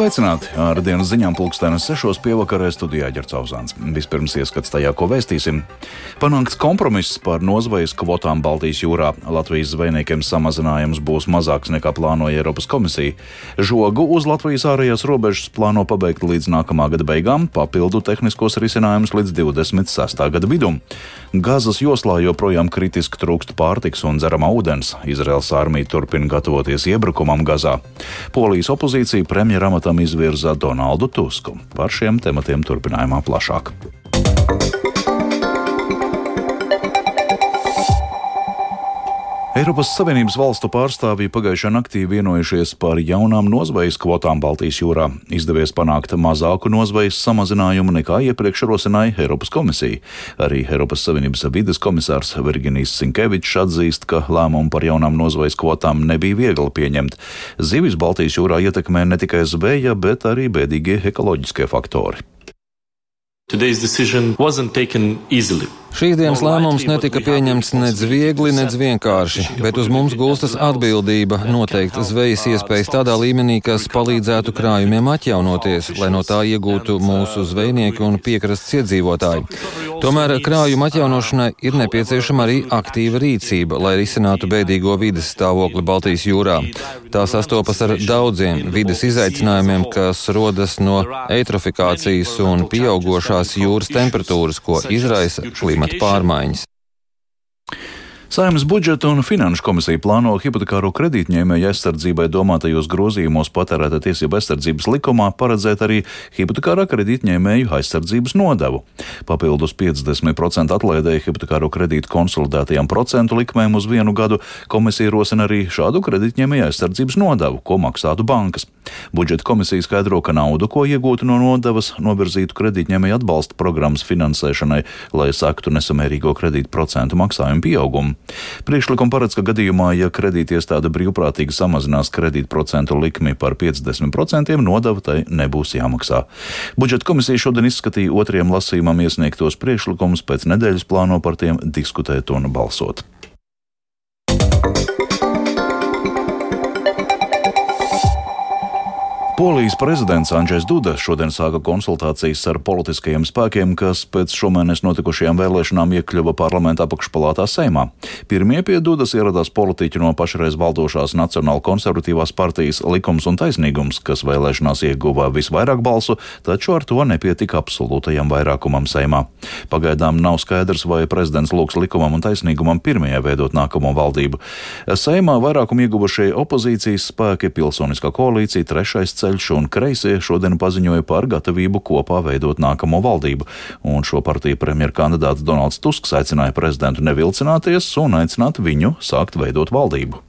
Sveicināti! Ar dienas ziņām pulkstenes sešos pievakarē studijā Ģercauzāns. Vispirms ieskats tajā, ko vēstīsim. Panākts kompromiss par nozvejas kvotām Baltijas jūrā. Latvijas zvejniekiem samazinājums būs mazāks nekā plānoja Eiropas komisija. Žogu uz Latvijas ārējās robežas plāno pabeigt līdz nākamā gada beigām, papildu tehniskos risinājumus līdz 26. gada vidum. Gazas joslā joprojām kritiski trūkst pārtiks un dzeramā ūdens. Izraels armija turpina gatavoties iebrukumam Gazā. Polijas opozīcija premjeram amatam izvirza Donaldu Tusku. Par šiem tematiem turpinājumā plašāk. Eiropas Savienības valstu pārstāvji pagājušā naktī vienojušies par jaunām nozvejas kvotām Baltijas jūrā. Izdevies panākt mazāku nozvejas samazinājumu nekā iepriekš rosināja Eiropas komisija. Arī Eiropas Savienības vides komisārs Virginijs Sinkevičs atzīst, ka lēmumu par jaunām nozvejas kvotām nebija viegli pieņemt. Zivis Baltijas jūrā ietekmē ne tikai zveja, bet arī bēdīgie ekoloģiskie faktori. Today's decision wasn't taken easily. Šīs dienas lēmums netika pieņemts nec viegli, nec vienkārši, bet uz mums gulstas atbildība noteikt zvejas iespējas tādā līmenī, kas palīdzētu krājumiem atjaunoties, lai no tā iegūtu mūsu zvejnieki un piekrastes iedzīvotāji. Tomēr krājuma atjaunošanai ir nepieciešama arī aktīva rīcība, lai risinātu bēdīgo vides stāvokli Baltijas jūrā. Tā sastopas ar daudziem vides izaicinājumiem, kas rodas no eitrofikācijas un pieaugošās jūras temperatūras, ko izraisa klimata pārmaiņas. Saimnes budžeta un finanšu komisija plāno hipotekāro kredītņēmēju aizsardzībai domātajos grozījumos patērēta tiesība aizsardzības likumā paredzēt arī hipotekārā kredītņēmēju aizsardzības nodevu. Papildus 50% atlaidēja hipotekāro kredītu konsolidētajām procentu likmēm uz vienu gadu komisija rosina arī šādu kredītņēmēju aizsardzības nodevu, ko maksātu bankas. Budžeta komisija skaidro, ka naudu, ko iegūtu no nodevas, novirzītu kredītņēmēju atbalsta programmas finansēšanai, lai saktu nesamērīgo kredītu procentu maksājumu pieaugumu. Priekšlikuma paredz, ka gadījumā, ja kredītiestāde brīvprātīgi samazinās kredītprocentu likmi par 50%, nodeva tai nebūs jāmaksā. Budžeta komisija šodien izskatīja otriem lasījumam iesniegtos priekšlikumus, pēc nedēļas plāno par tiem diskutēt un balsot. Polijas prezidents Andrzejs Duda šodien sāka konsultācijas ar politiskajiem spēkiem, kas pēc šomēnes notikušajām vēlēšanām iekļuva parlamenta apakšpalātā Seimā. Pirmie pie Dudas ieradās politiķi no pašreiz valdošās Nacionāla konservatīvās partijas likums un taisnīgums, kas vēlēšanās ieguva visvairāk balsu, taču ar to nepietika absolūtajam vairākumam Seimā. Pagaidām nav skaidrs, vai prezidents lūgs likumam un taisnīgumam pirmajai veidot nākamo valdību. Seimā vairākumu ieguvušie opozīcijas spēki, pilsoniskā koalīcija, trešais ceļš ceļš un kreisie šodien paziņoja par gatavību kopā veidot nākamo valdību, un šo partiju premjerkandidāts Donalds Tusks aicināja prezidentu nevilcināties un aicināt viņu sākt veidot valdību.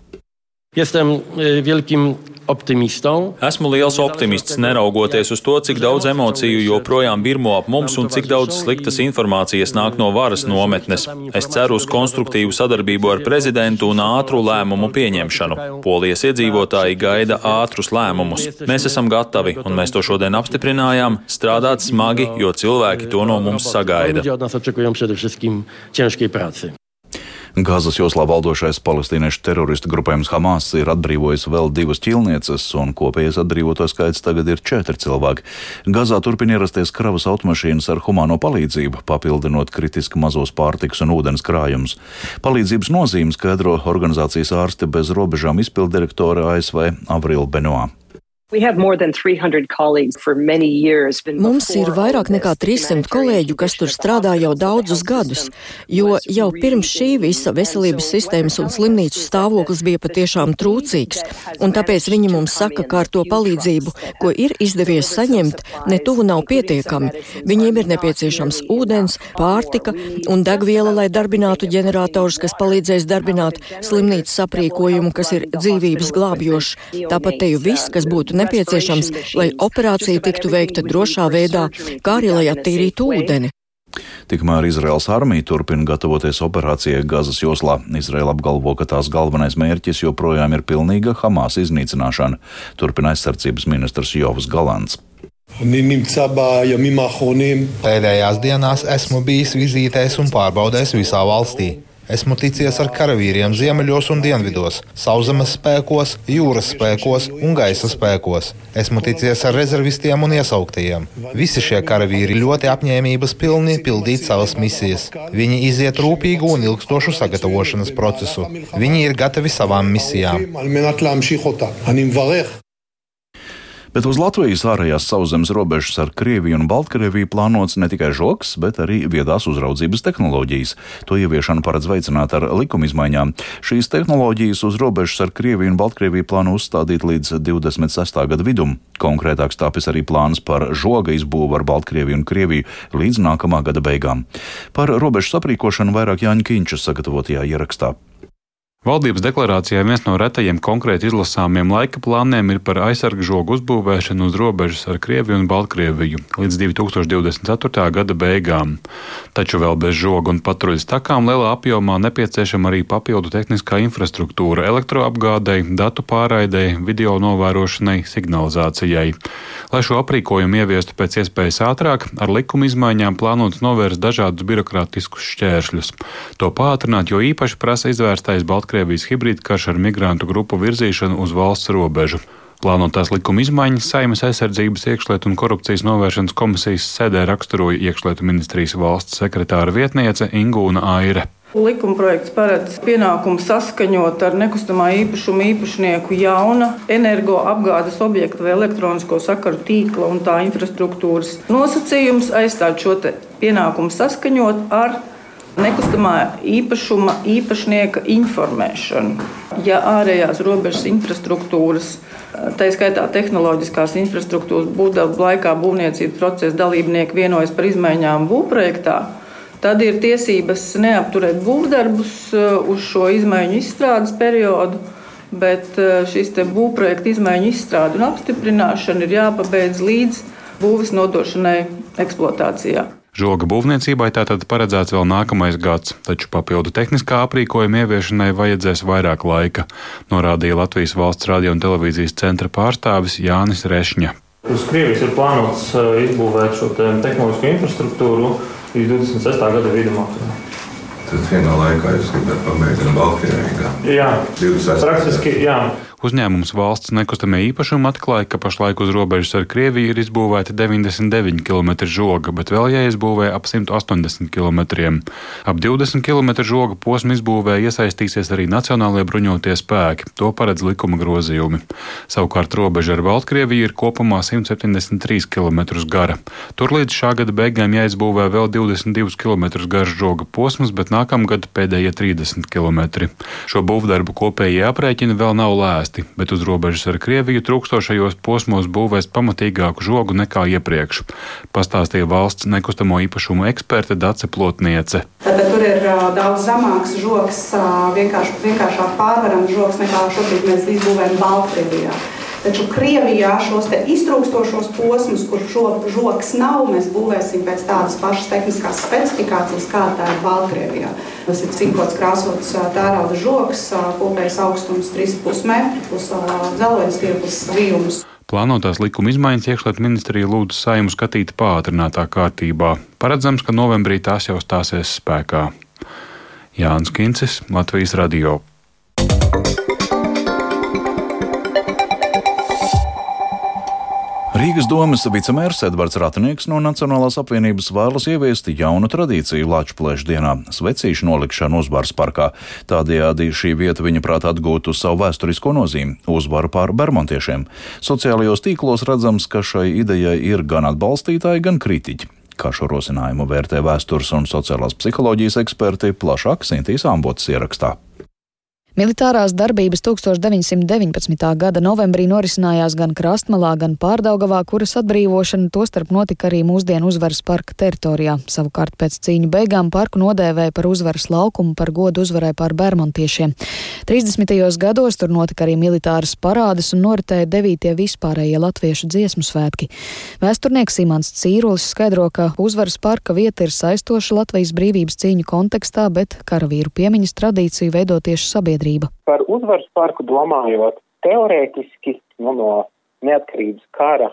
Jestem wielkim optimistą. Esmu liels optimists, neraugoties uz to, cik daudz emociju joprojām birmo ap mums un cik daudz sliktas informācijas nāk no varas nometnes. Es ceru uz konstruktīvu sadarbību ar prezidentu un ātru lēmumu pieņemšanu. Polijas iedzīvotāji gaida ātrus lēmumus. Mēs esam gatavi, un mēs to šodien apstiprinājām, strādāt smagi, jo cilvēki to no mums sagaida. Gāzes joslā valdošais palestīniešu teroristu grupējums Hamas ir atbrīvojis vēl divas ķilnieces, un kopējais atbrīvoto skaits tagad ir četri cilvēki. Gazā turpina ierasties kravas automašīnas ar humāno palīdzību, papildinot kritiski mazos pārtiks un ūdens krājumus. Palīdzības nozīmes skaidro organizācijas ārste bez robežām izpildirektore ASV Avril Benoā. Mums ir vairāk nekā 300 kolēģu, kas tur strādā jau daudzus gadus, jo jau pirms šī visa veselības sistēmas un slimnīcu stāvoklis bija patiešām trūcīgs, un tāpēc viņi mums saka, ka ar to palīdzību, ko ir izdevies saņemt, ne tuvu nav pietiekami. Viņiem ir nepieciešams ūdens, pārtika un degviela, lai darbinātu ģenerators, kas palīdzēs darbināt slimnīcas aprīkojumu, kas ir dzīvības glābjošs. Tāpat te jau viss, kas būtu nepieciešams, lai operācija tiktu veikta drošā veidā, kā arī lai attīrītu ūdeni. Tikmēr Izraels armija turpina gatavoties operācijai Gazas joslā. Izraela apgalvo, ka tās galvenais mērķis joprojām ir pilnīga Hamas iznīcināšana, turpina aizsardzības ministrs Jovs Galants. Pēdējās dienās esmu bijis vizītēs un pārbaudēs visā valstī. Esmu ticies ar karavīriem ziemeļos un dienvidos, sauszemes spēkos, jūras spēkos un gaisa spēkos. Esmu ticies ar rezervistiem un iesauktajiem. Visi šie karavīri ļoti apņēmības pilni pildīt savas misijas. Viņi iziet rūpīgu un ilgstošu sagatavošanas procesu. Viņi ir gatavi savām misijām. Bet uz Latvijas ārējās sauszemes robežas ar Krieviju un Baltkrieviju plānots ne tikai žoks, bet arī viedās uzraudzības tehnoloģijas. To ieviešanu paredz veicināt ar likuma izmaiņām. Šīs tehnoloģijas uz robežas ar Krieviju un Baltkrieviju plāno uzstādīt līdz 26. gada vidum. Konkrētāks tāpēc arī plāns par žoga izbūvu ar Baltkrieviju un Krieviju līdz nākamā gada beigām. Par robežu saprīkošanu vairāk Jāņa Kīņšas sagatavotajā ierakstā. Valdības deklarācijā viens no retajiem konkrēti izlasāmiem laika plāniem ir par aizsargu žogu uzbūvēšanu uz robežas ar Krieviju un Baltkrieviju līdz 2024. gada beigām. Taču vēl bez žoga un patruļas takām lielā apjomā nepieciešama arī papildu tehniskā infrastruktūra elektroapgādei, datu pārraidei, video novērošanai, signalizācijai. Lai šo aprīkojumu ieviestu pēc iespējas ātrāk, ar likuma izmaiņām plānots novērst dažādus birokrātiskus šķēršļus. To pātrināt, jo īpaši prasa izvērstais Baltkrievijas Baltkrievijas hibrīda karš ar migrantu grupu virzīšanu uz valsts robežu. Plānotās likuma izmaiņas Saimas aizsardzības iekšlietu un korupcijas novēršanas komisijas sēdē raksturoja iekšlietu ministrijas valsts sekretāra vietniece Ingūna Aire. Likumprojekts paredz pienākumu saskaņot ar nekustamā īpašuma īpašnieku jauna energoapgādes objekta vai elektronisko sakaru tīkla un tā infrastruktūras nosacījums, aizstāt šo pienākumu saskaņot ar nekustamā īpašuma īpašnieka informēšanu. Ja ārējās robežas infrastruktūras, tā skaitā tehnoloģiskās infrastruktūras būvdarbu laikā būvniecības procesa dalībnieki vienojas par izmaiņām būvprojektā, tad ir tiesības neapturēt būvdarbus uh, uz šo izmaiņu izstrādes periodu. Bet uh, šīs būvprojekta izmaiņu izstrāde un apstiprināšana ir jāpabeidz līdz būvniecības nodošanai eksploatācijā. Žoga būvniecībai tātad paredzēts vēl nākamais gads, taču papildu tehniskā aprīkojuma ieviešanai vajadzēs vairāk laika, norādīja Latvijas valsts radio un televīzijas centra pārstāvis Jānis Rešņa. Uz Krievijas ir plānots uh, izbūvēt šo te tehnoloģisko infrastruktūru līdz 26. gada vidum. Tad vienā laikā jūs gribētu pamēģināt Baltkrievijā. Jā, 26. praktiski, jā. Uzņēmums valsts nekustamie īpašumi atklāja, ka pašlaik uz robežas ar Krieviju ir izbūvēti 99 km žoga, bet vēl jāizbūvē ap 180 km. Ap 20 km žoga posmu izbūvē iesaistīsies arī Nacionālajie bruņotie spēki. To paredz likuma grozījumi. Savukārt robeža ar Baltkrieviju ir kopumā 173 km gara. Tur līdz šā gada beigām jāizbūvē vēl 22 km garš žoga posms, bet nākamgad pēdējie 30 km. Šo būvdarbu kopējie aprēķini vēl nav lēsti asti, bet uz robežas ar Krieviju trūkstošajos posmos būvēs pamatīgāku žogu nekā iepriekš, pastāstīja valsts nekustamo īpašumu eksperte Dace Plotniece. Tātad tur ir uh, daudz zemāks žoks, uh, vienkārši, vienkāršāk pārvarams žoks nekā šobrīd mēs izbūvējam Baltkrievijā. Taču Krievijā šos iztrūkstošos posmus, kur šo žoks nav, mēs būvēsim pēc tādas pašas tehniskās specifikācijas, kā tā ir Baltkrievijā. Tas ir cinkots krāsots tērauda žoks, kopējais augstums 3,5 metri, plus dzelveņas stieples vījums. Plānotās likuma izmaiņas iekšlietu ministrija lūdz saimu skatīt pātrinātā kārtībā. Paredzams, ka novembrī tās jau stāsies spēkā. Jānis Kincis, Latvijas Radio. Rīgas domas vicemērs Edvards Ratnieks no Nacionālās apvienības vēlas ieviest jaunu tradīciju Latvijas dienā - svecīšu nolikšanu uzvaras parkā. Tādējādi šī vieta viņa prāt atgūtu savu vēsturisko nozīmi - uzvaru pār bermontiešiem. Sociālajos tīklos redzams, ka šai idejai ir gan atbalstītāji, gan kritiķi. Kā šo rosinājumu vērtē vēstures un sociālās psiholoģijas eksperti, plašāk Sintīs Ambotas ierakstā. Militārās darbības 1919. gada novembrī norisinājās gan Krastmalā, gan Pārdaugavā, kuras atbrīvošana tostarp notika arī mūsdienu uzvaras parka teritorijā. Savukārt pēc cīņu beigām parku nodēvēja par uzvaras laukumu par godu uzvarai pār bermontiešiem. 30. gados tur notika arī militāras parādes un noritēja 9. vispārējie latviešu dziesmu svētki. Vēsturnieks Imants Cīrulis skaidro, ka uzvaras parka vieta ir saistoša Latvijas brīvības cīņu kontekstā, bet karavīru piemiņas tradīciju veido tieši sabiedrība sabiedrība? Par uzvaras parku domājot, teorētiski nu, no neatkarības kara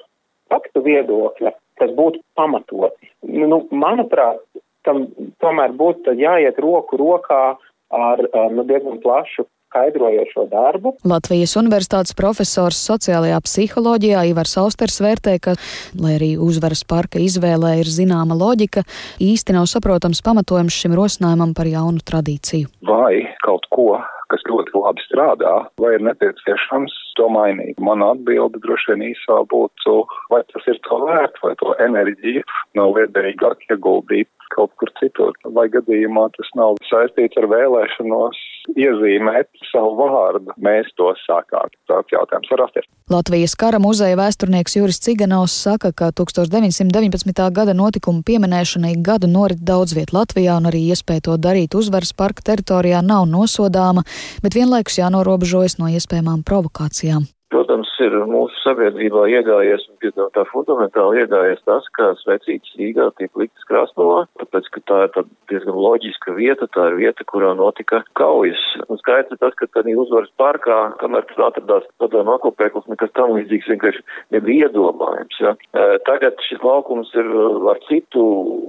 faktu viedokļa tas būtu pamatoti. Nu, manuprāt, tam tomēr būtu jāiet roku rokā ar nu, diezgan plašu skaidrojošo darbu. Latvijas Universitātes profesors sociālajā psiholoģijā Ivars Austers vērtē, ka, lai arī uzvaras parka izvēlē ir zināma loģika, īsti nav saprotams pamatojums šim rosinājumam par jaunu tradīciju. Vai kaut ko kas ļoti labi strādā, vai ir nepieciešams to mainīt. Mana atbilde droši vien īsā būtu, vai tas ir to vērts, vai to enerģiju nav liederīgāk ieguldīt kaut kur citur. Vai gadījumā tas nav saistīts ar vēlēšanos iezīmēt savu vārdu. Mēs to sākām. Tāds jautājums var rasties. Latvijas kara muzeja vēsturnieks Juris Ciganovs saka, ka 1919. gada notikumu pieminēšanai gadu norit daudz viet Latvijā un arī iespēja to darīt uzvaras parka teritorijā nav nosodāma, bet vienlaikus jānorobežojas no iespējamām provokācijām. Protams, ir mūsu sabiedrībā iegājies un tā fundamentāli iegājies tas, ka svecītas Rīgā tiek liktas Krasnovā, tāpēc, ka tā ir diezgan loģiska vieta, tā ir vieta, kurā notika kaujas. Un skaidrs ir tas, ka tad uzvaras parkā, kamēr tur atradās padomu okupēklis, nekas tam līdzīgs vienkārši nebija iedomājams. Ja. Tagad šis laukums ir ar citu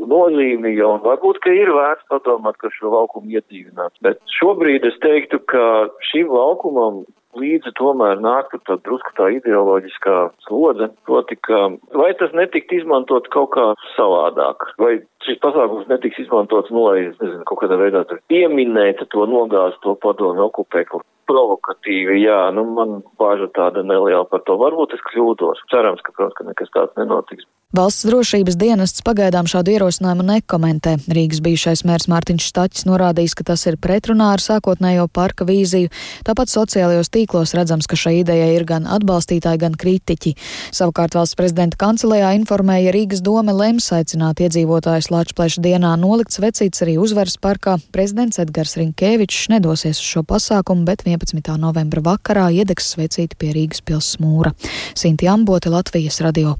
nozīmi, un varbūt, ka ir vērts padomāt, ka šo laukumu iedzīvināt. Bet šobrīd es teiktu, ka šim laukumam līdzi tomēr nāk tā drusku tā ideoloģiskā slodze, proti, ka vai tas netikt izmantot kaut kā savādāk, vai šis pasākums netiks izmantots, nu, lai, nezinu, kaut kādā veidā tur pieminēt to nogāzto padomu okupēklu provokatīvi, jā, nu, man bāža tāda neliela par to. Varbūt es kļūdos. Cerams, ka, protams, ka nekas tāds nenotiks. Valsts drošības dienests pagaidām šādu ierosinājumu nekomentē. Rīgas bijušais mērs Mārtiņš Štaķis norādījis, ka tas ir pretrunā ar sākotnējo parka vīziju. Tāpat sociālajos tīklos redzams, ka šai idejai ir gan atbalstītāji, gan kritiķi. Savukārt valsts prezidenta kancelējā informēja Rīgas doma lems aicināt iedzīvotājus Lačpleša dienā nolikt svecīts arī uzvaras parkā. Prezidents Edgars Rinkēvičs nedosies uz šo pasākumu, bet 11. novembra vakarā iedegs svecīti pie Rīgas pils smūra. Sinti Ambote, Latvijas radio.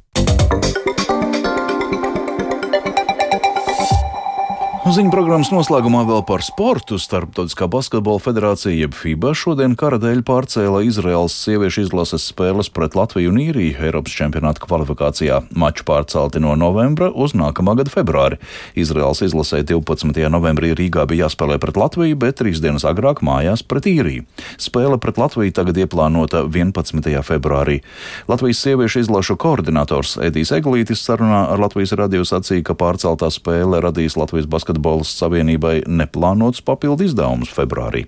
Ziņu programmas noslēgumā vēl par sportu. Starptautiskā basketbola federācija, jeb FIBA, šodien kara dēļ pārcēla Izraels sieviešu izlases spēles pret Latviju un Īriju Eiropas čempionāta kvalifikācijā. Maču pārcelti no novembra uz nākamā gada februāri. Izraels izlasē 12. novembrī Rīgā bija jāspēlē pret Latviju, bet trīs dienas agrāk mājās pret Īriju. Spēle pret Latviju tagad ieplānota 11. februārī. Latvijas sieviešu izlašu koordinators Edijs Eglītis sarunā ar Latvijas radio sacīja, ka pārceltā spēle radīs Latvijas basketbola basketbolas savienībai neplānots papildu izdevumus februārī.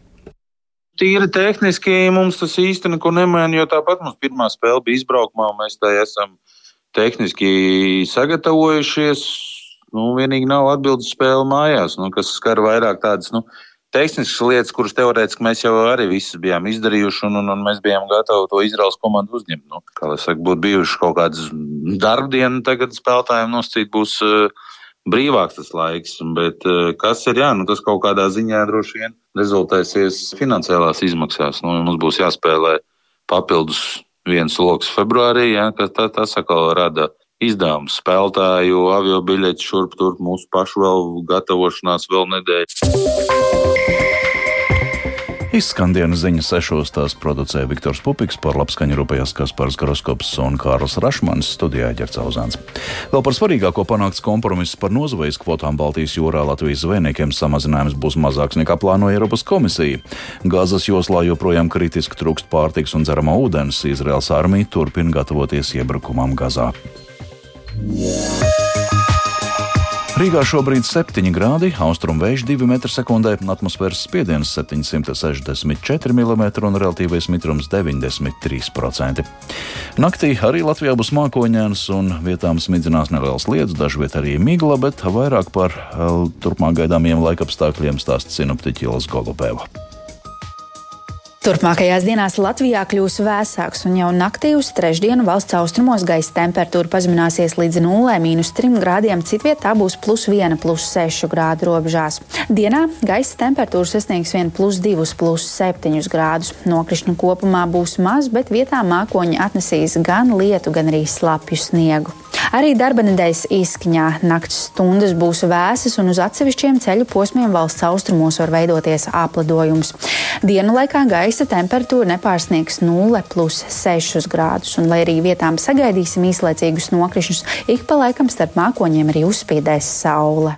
Tīri tehniski mums tas īsti neko nemaina, jo tāpat mums pirmā spēle bija izbraukumā, un mēs tā esam tehniski sagatavojušies. Nu, vienīgi nav atbildes spēle mājās, nu, kas skar vairāk tādas nu, tehniskas lietas, kuras teorētiski mēs jau arī visas bijām izdarījuši, un, un, un mēs bijām gatavi to Izraels komandu uzņemt. Nu, kā lai saka, būtu bijuši kaut kādas darbdienas, tagad spēlētājiem noscīt būs. Uh, brīvāks tas laiks. Bet eh, kas ir, jā, nu, tas kaut kādā ziņā droši vien rezultēsies finansiālās izmaksās. Nu, mums būs jāspēlē papildus viens lokus februārī, jā, kas tā, tas atkal rada izdevums spēlētāju, avio biļeti šurp turp, mūsu pašu vēl gatavošanās vēl nedēļu. Izskan dienas ziņas sešos tās producēja Viktors Pupiks, par labskaņu rūpējās Kaspars Groskops un Kārls Rašmans studijā ģercauzāns. Vēl par svarīgāko panākts kompromiss par nozvejas kvotām Baltijas jūrā Latvijas zvejniekiem samazinājums būs mazāks nekā plānoja Eiropas komisija. Gāzes joslā joprojām kritiski trūkst pārtiks un dzeramā ūdens. Izraels armija turpina gatavoties iebrukumam Gazā. Yeah. Rīgā šobrīd 7 grādi, austrumu vējš 2 m2, atmosfēras spiediens 764 mm un relatīvais mitrums 93%. Naktī arī Latvijā būs mākoņdienas un vietām smidzinās neliels lietus, dažviet arī migla, bet vairāk par eh, turpmāk gaidāmiem laikapstākļiem stāsta sinoptiķi Ilas Golubēva. Turpmākajās dienās Latvijā kļūs vēsāks, un jau naktī uz trešdienu valsts austrumos gaisa temperatūra pazemināsies līdz 0,3 grādiem, citvietā būs plus 1, plus 6 grādu robežās. Dienā gaisa temperatūra sasniegs 1, plus 2, plus 7 grādus. Nokrišņu kopumā būs maz, bet vietā mākoņi atnesīs gan lietu, gan arī slapju sniegu. Arī darba nedēļas izskaņā naktas stundas būs vēsas, un uz atsevišķiem ceļu posmiem valsts austrumos var veidoties apledojums. Dienu laikā gaisa temperatūra nepārsniegs 0,6 grādus, un lai arī vietām sagaidīsim īslaicīgus nokrišņus, ik pa laikam starp mākoņiem arī uzspīdēs saule.